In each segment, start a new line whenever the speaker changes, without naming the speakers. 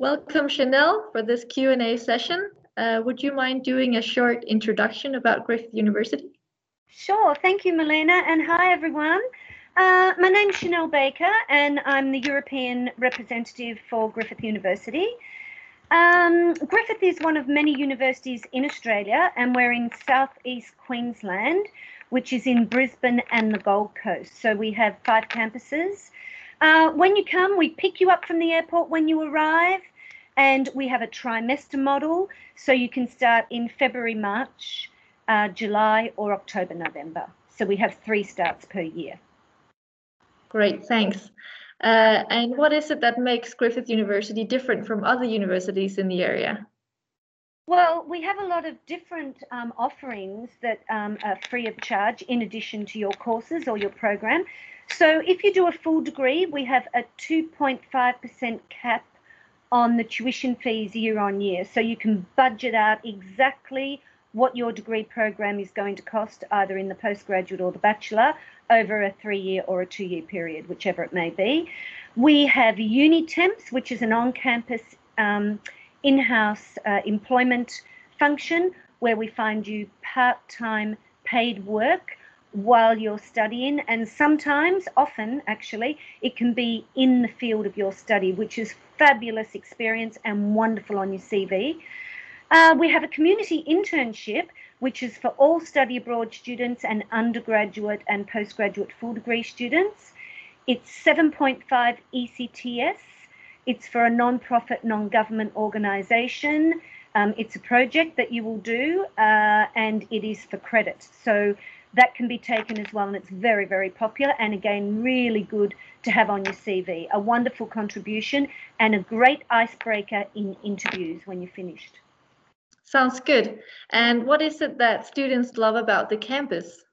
Welcome, Chanel, for this Q&A session. Uh, would you mind doing a short introduction about Griffith University?
Sure, thank you, Melina, and hi, everyone. Uh, my name's Chanel Baker, and I'm the European representative for Griffith University. Um, Griffith is one of many universities in Australia, and we're in southeast Queensland, which is in Brisbane and the Gold Coast. So we have five campuses. Uh, when you come, we pick you up from the airport when you arrive, and we have a trimester model, so you can start in February, March, uh, July, or October, November. So we have three starts per year.
Great, thanks. Uh, and what is it that makes Griffith University different from other universities in the area?
Well, we have a lot of different um, offerings that um, are free of charge in addition to your courses or your program. So if you do a full degree, we have a 2.5% cap on the tuition fees year on year. So you can budget out exactly what your degree program is going to cost, either in the postgraduate or the bachelor, over a three year or a two year period, whichever it may be. We have UniTemps, which is an on campus um, in house uh, employment function where we find you part time paid work while you're studying. And sometimes, often actually, it can be in the field of your study, which is fabulous experience and wonderful on your CV. Uh, we have a community internship, which is for all study abroad students and undergraduate and postgraduate full degree students. It's 7.5 ECTS. It's for a non-profit, non-government organisation. Um, it's a project that you will do, uh, and it is for credit. So that can be taken as well, and it's very, very popular. And again, really good to have on your CV. A wonderful contribution and a great icebreaker in interviews when you're finished.
Sounds good. And what is it that students love about the campus?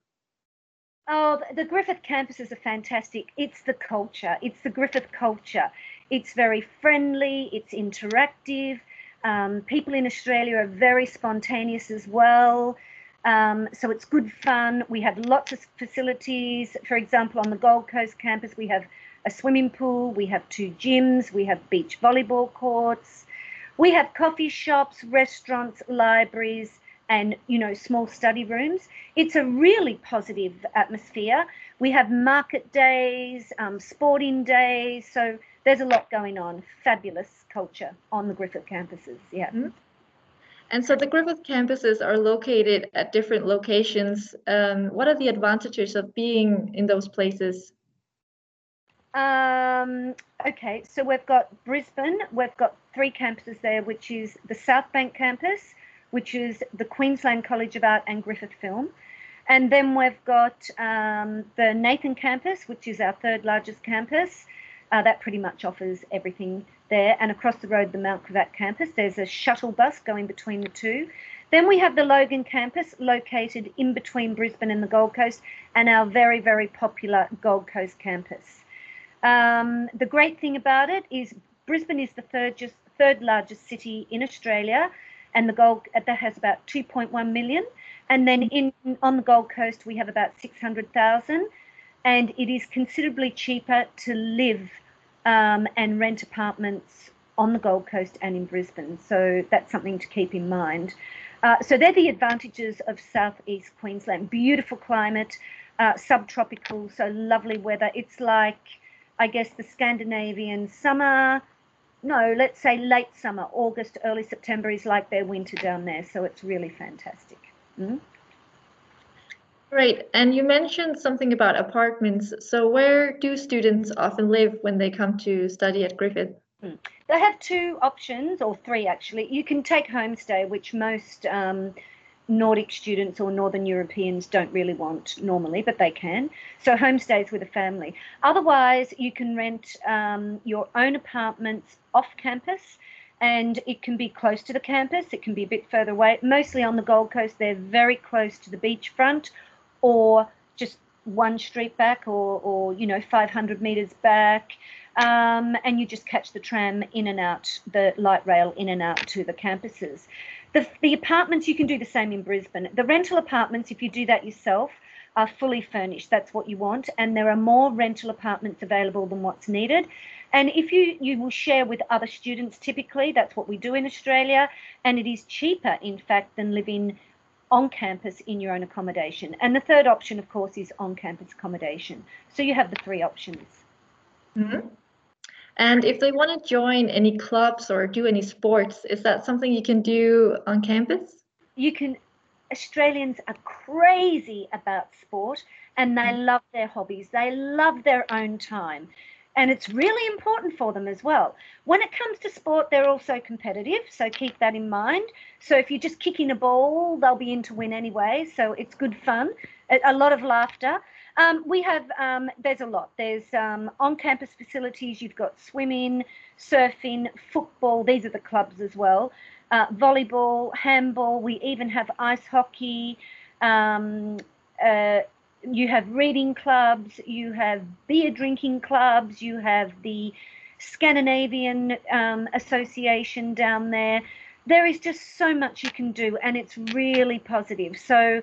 Oh, the Griffith campuses are fantastic. It's the culture, it's the Griffith culture. It's very friendly, it's interactive. Um, people in Australia are very spontaneous as well. Um, so it's good fun. We have lots of facilities. For example, on the Gold Coast campus, we have a swimming pool, we have two gyms, we have beach volleyball courts. We have coffee shops, restaurants, libraries, and you know small study rooms. It's a really positive atmosphere. We have market days, um, sporting days, so there's a lot going on. Fabulous culture on the Griffith campuses. Yeah. Mm-hmm.
And so the Griffith campuses are located at different locations. Um, what are the advantages of being in those places?
Um, okay, so we've got Brisbane, we've got three campuses there, which is the South Bank campus, which is the Queensland College of Art and Griffith Film. And then we've got um, the Nathan campus, which is our third largest campus. Uh, that pretty much offers everything there. And across the road, the Mount Gravatt campus, there's a shuttle bus going between the two. Then we have the Logan campus located in between Brisbane and the Gold Coast, and our very, very popular Gold Coast campus. Um, the great thing about it is Brisbane is the third just third largest city in Australia, and the Gold that has about 2.1 million. And then in on the Gold Coast we have about 600,000, and it is considerably cheaper to live um, and rent apartments on the Gold Coast and in Brisbane. So that's something to keep in mind. Uh, so they're the advantages of southeast Queensland. Beautiful climate, uh, subtropical, so lovely weather. It's like I guess, the Scandinavian summer. No, let's say late summer, August, early September is like their winter down there. So it's really fantastic. Mm?
Great. And you mentioned something about apartments. So where do students often live when they come to study at Griffith?
Mm. They have two options, or three actually. You can take homestay, which most um, Nordic students or Northern Europeans don't really want normally, but they can. So homestays with a family. Otherwise, you can rent um, your own apartments off campus and it can be close to the campus, it can be a bit further away. Mostly on the Gold Coast, they're very close to the beachfront or just one street back or, or you know, 500 metres back. Um, and you just catch the tram in and out, the light rail in and out to the campuses. The, the apartments, you can do the same in Brisbane. The rental apartments, if you do that yourself, are fully furnished. That's what you want. And there are more rental apartments available than what's needed. And if you, you will share with other students, typically, that's what we do in Australia. And it is cheaper, in fact, than living on campus in your own accommodation. And the third option, of course, is on campus accommodation. So you have the three options.
Mm-hmm. And if they want to join any clubs or do any sports, is that something you can do on campus?
You can. Australians are crazy about sport and they mm. love their hobbies. They love their own time and it's really important for them as well. When it comes to sport, they're also competitive, so keep that in mind. So if you're just kicking a ball, they'll be in to win anyway, so it's good fun, a, lot of laughter. Um, we have, um, there's a lot. There's um, on campus facilities, you've got swimming, surfing, football, these are the clubs as well, uh, volleyball, handball, we even have ice hockey. Um, uh, you have reading clubs, you have beer drinking clubs, you have the Scandinavian um, Association down there. There is just so much you can do, and it's really positive. So,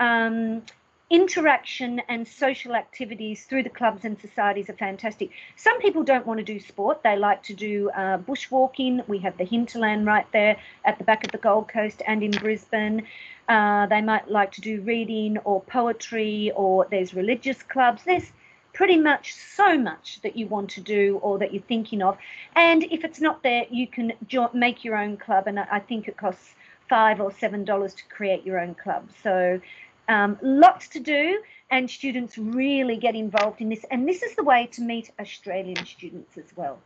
um, interaction and social activities through the clubs and societies are fantastic. Some people don't want to do sport, they like to do uh, bushwalking. We have the hinterland right there at the back of the Gold Coast and in Brisbane. Uh, they might like to do reading or poetry, or there's religious clubs. There's pretty much so much that you want to do or that you're thinking of. And if it's not there, you can jo- make your own club. And I think it costs five or seven dollars to create your own club. So um, lots to do, and students really get involved in this. And this is the way to meet Australian students as well.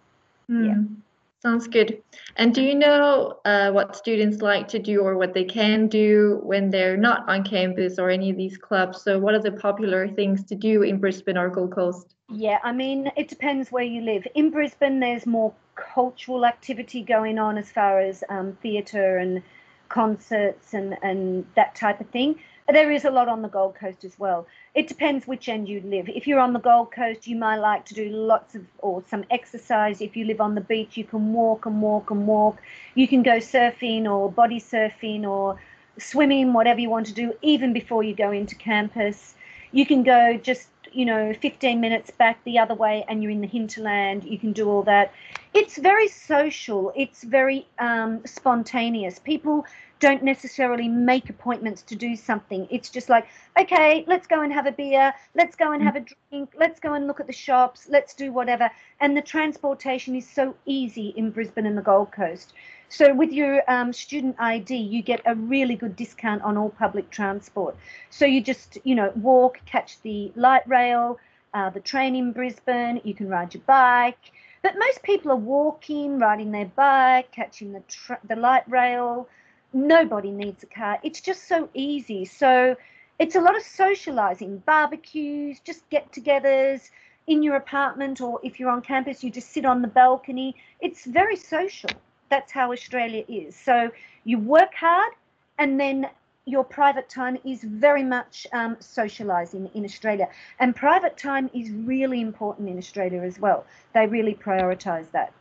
Mm. Yeah. Sounds good. And do you know uh, what students like to do or what they can do when they're not on campus or any of these clubs? So, what are the popular things to do in Brisbane or Gold Coast?
Yeah, I mean, it depends where you live. In Brisbane, there's more cultural activity going on as far as um, theatre and concerts and, and that type of thing. There is a lot on the Gold Coast as well. It depends which end you live. If you're on the Gold Coast, you might like to do lots of or some exercise. If you live on the beach, you can walk and walk and walk. You can go surfing or body surfing or swimming, whatever you want to do, even before you go into campus. You can go just you know 15 minutes back the other way and you're in the hinterland you can do all that it's very social it's very um, spontaneous people don't necessarily make appointments to do something. It's just like, okay, let's go and have a beer, let's go and have a drink, let's go and look at the shops, let's do whatever. And the transportation is so easy in Brisbane and the Gold Coast. So with your um, student ID, you get a really good discount on all public transport. So you just, you know, walk, catch the light rail, uh, the train in Brisbane, you can ride your bike. But most people are walking, riding their bike, catching the, the light rail, nobody needs a car. It's just so easy. So it's a lot of socializing, barbecues, just get togethers in your apartment, or if you're on campus, you just sit on the balcony. It's very social. That's how Australia is. So you work hard, and then your private time is very much um, socializing in Australia. And private time is really important in Australia as well. They really prioritize that,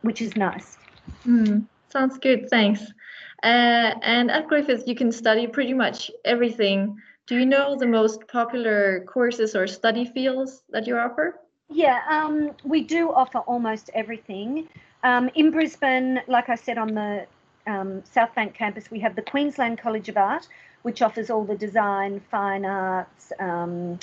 which is nice.
Mm, sounds good. Thanks. Uh, and at Griffith, you can study pretty much everything. Do you know the most popular courses or study fields that you offer?
Yeah, um, we do offer almost everything. Um, in Brisbane, like I said, on the um, South Bank campus, we have the Queensland College of Art, which offers all the design, fine arts, um,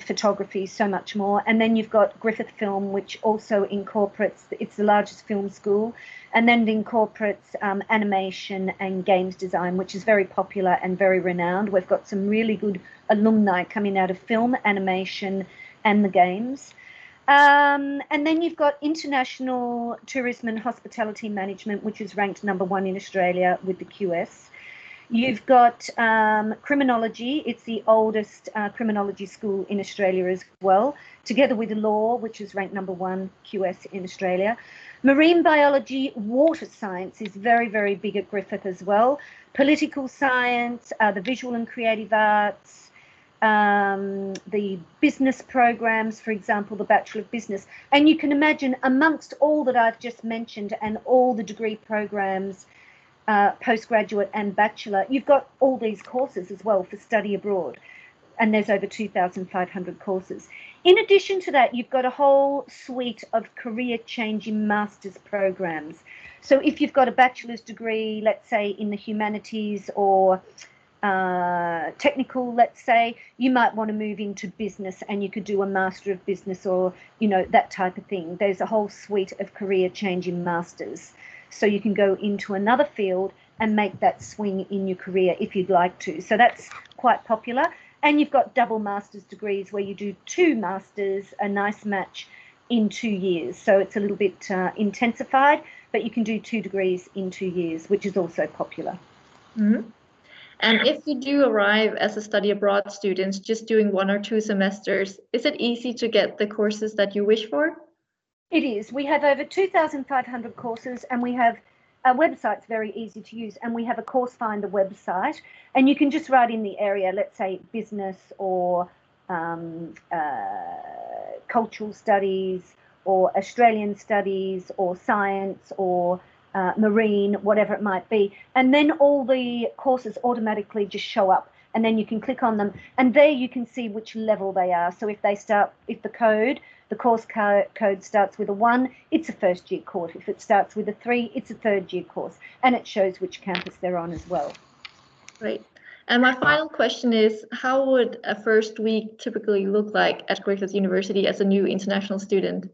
photography, so much more. And then you've got Griffith Film, which also incorporates, it's the largest film school, and then it incorporates um, animation and games design, which is very popular and very renowned. We've got some really good alumni coming out of film, animation, and the games. Um, and then you've got international tourism and hospitality management, which is ranked number one in Australia with the QS. You've got um, criminology, it's the oldest uh, criminology school in Australia as well, together with law, which is ranked number one QS in Australia. Marine biology, water science is very, very big at Griffith as well. Political science, uh, the visual and creative arts, um, the business programs, for example, the Bachelor of Business. And you can imagine amongst all that I've just mentioned and all the degree programs uh, postgraduate and bachelor, you've got all these courses as well for study abroad. and there's over 2,500 courses. In addition to that, you've got a whole suite of career changing master's programs. So if you've got a bachelor's degree, let's say in the humanities or uh, technical, let's say, you might want to move into business and you could do a master of business or, you know, that type of thing. There's a whole suite of career changing masters. So you can go into another field and make that swing in your career if you'd like to. So that's quite popular. And you've got double master's degrees where you do two masters, a nice match in two years. So it's a little bit uh, intensified, but you can do two degrees in two years, which is also popular.
Mm-hmm. And if you do arrive as a study abroad student, just doing one or two semesters, is it easy to get the courses that you wish for?
It is. We have over 2,500 courses and we have our website's very easy to use and we have a course finder website. And you can just write in the area let's say business or um, uh, cultural studies or australian studies or science or uh, marine whatever it might be. And then all the courses automatically just show up and then you can click on them and there you can see which level they are. So if they start if the code the course co- code starts with a one, it's a first year course. If it starts with a three, it's a third year course. And it shows which campus they're on as well.
Great. And my final question is How would a first week typically look like at Griffith University as a new international student?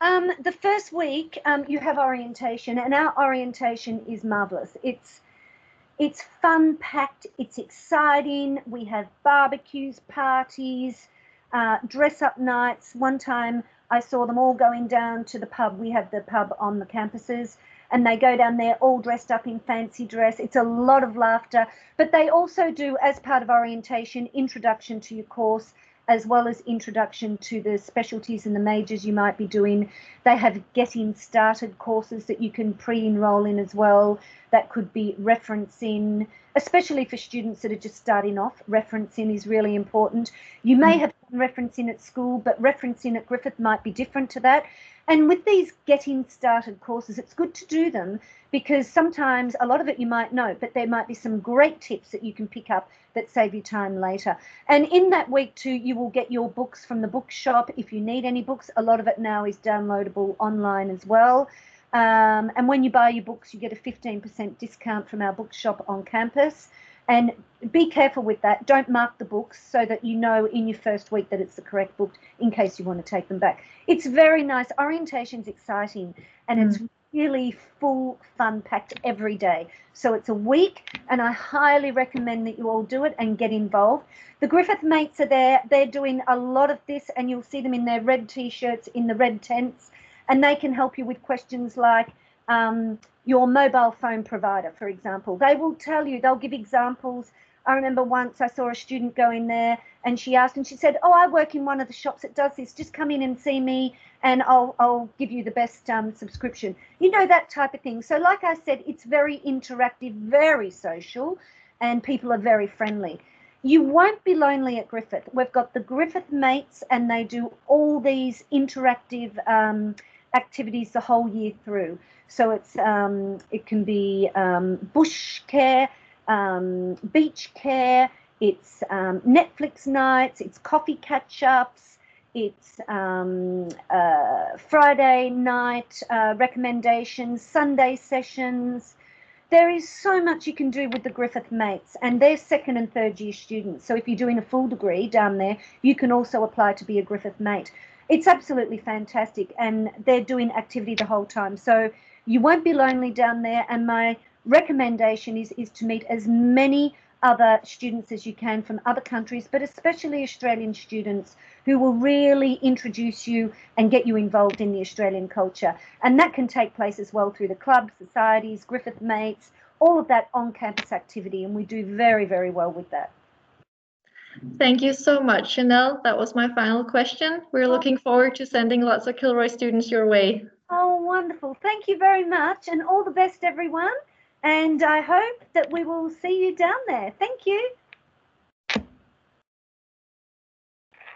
Um, the first week, um, you have orientation, and our orientation is marvelous. It's it's fun packed, it's exciting. We have barbecues, parties, uh, dress up nights. One time I saw them all going down to the pub. We have the pub on the campuses, and they go down there all dressed up in fancy dress. It's a lot of laughter, but they also do, as part of orientation, introduction to your course as well as introduction to the specialties and the majors you might be doing. They have getting started courses that you can pre enroll in as well. That could be referencing, especially for students that are just starting off. Referencing is really important. You may mm. have referencing at school, but referencing at Griffith might be different to that. And with these getting started courses, it's good to do them because sometimes a lot of it you might know, but there might be some great tips that you can pick up that save you time later. And in that week too, you will get your books from the bookshop if you need any books. A lot of it now is downloadable online as well. Um, and when you buy your books, you get a 15% discount from our bookshop on campus. And be careful with that. Don't mark the books so that you know in your first week that it's the correct book in case you want to take them back. It's very nice. Orientation's exciting and mm. it's really full fun packed every day. So it's a week and I highly recommend that you all do it and get involved. The Griffith mates are there. They're doing a lot of this and you'll see them in their red t-shirts in the red tents and they can help you with questions like um, your mobile phone provider, for example. They will tell you, they'll give examples. I remember once I saw a student go in there and she asked, and she said, Oh, I work in one of the shops that does this. Just come in and see me and I'll, I'll give you the best um, subscription. You know, that type of thing. So, like I said, it's very interactive, very social, and people are very friendly. You won't be lonely at Griffith. We've got the Griffith mates, and they do all these interactive um, activities the whole year through. So it's um, it can be um, bush care, um, beach care. It's um, Netflix nights. It's coffee catch ups. It's um, uh, Friday night uh, recommendations, Sunday sessions. There is so much you can do with the Griffith mates, and they're second and third year students. So if you're doing a full degree down there, you can also apply to be a Griffith mate. It's absolutely fantastic, and they're doing activity the whole time. So you won't be lonely down there. And my recommendation is, is to meet as many other students as you can from other countries, but especially Australian students who will really introduce you and get you involved in the Australian culture. And that can take place as well through the clubs, societies, Griffith Mates, all of that on campus activity. And we do very, very well with that.
Thank you so much, Chanel. That was my final question. We're looking forward to sending lots of Kilroy students your way.
Oh, wonderful. Thank you very much and all the best, everyone. And I hope that we will see you down there. Thank you.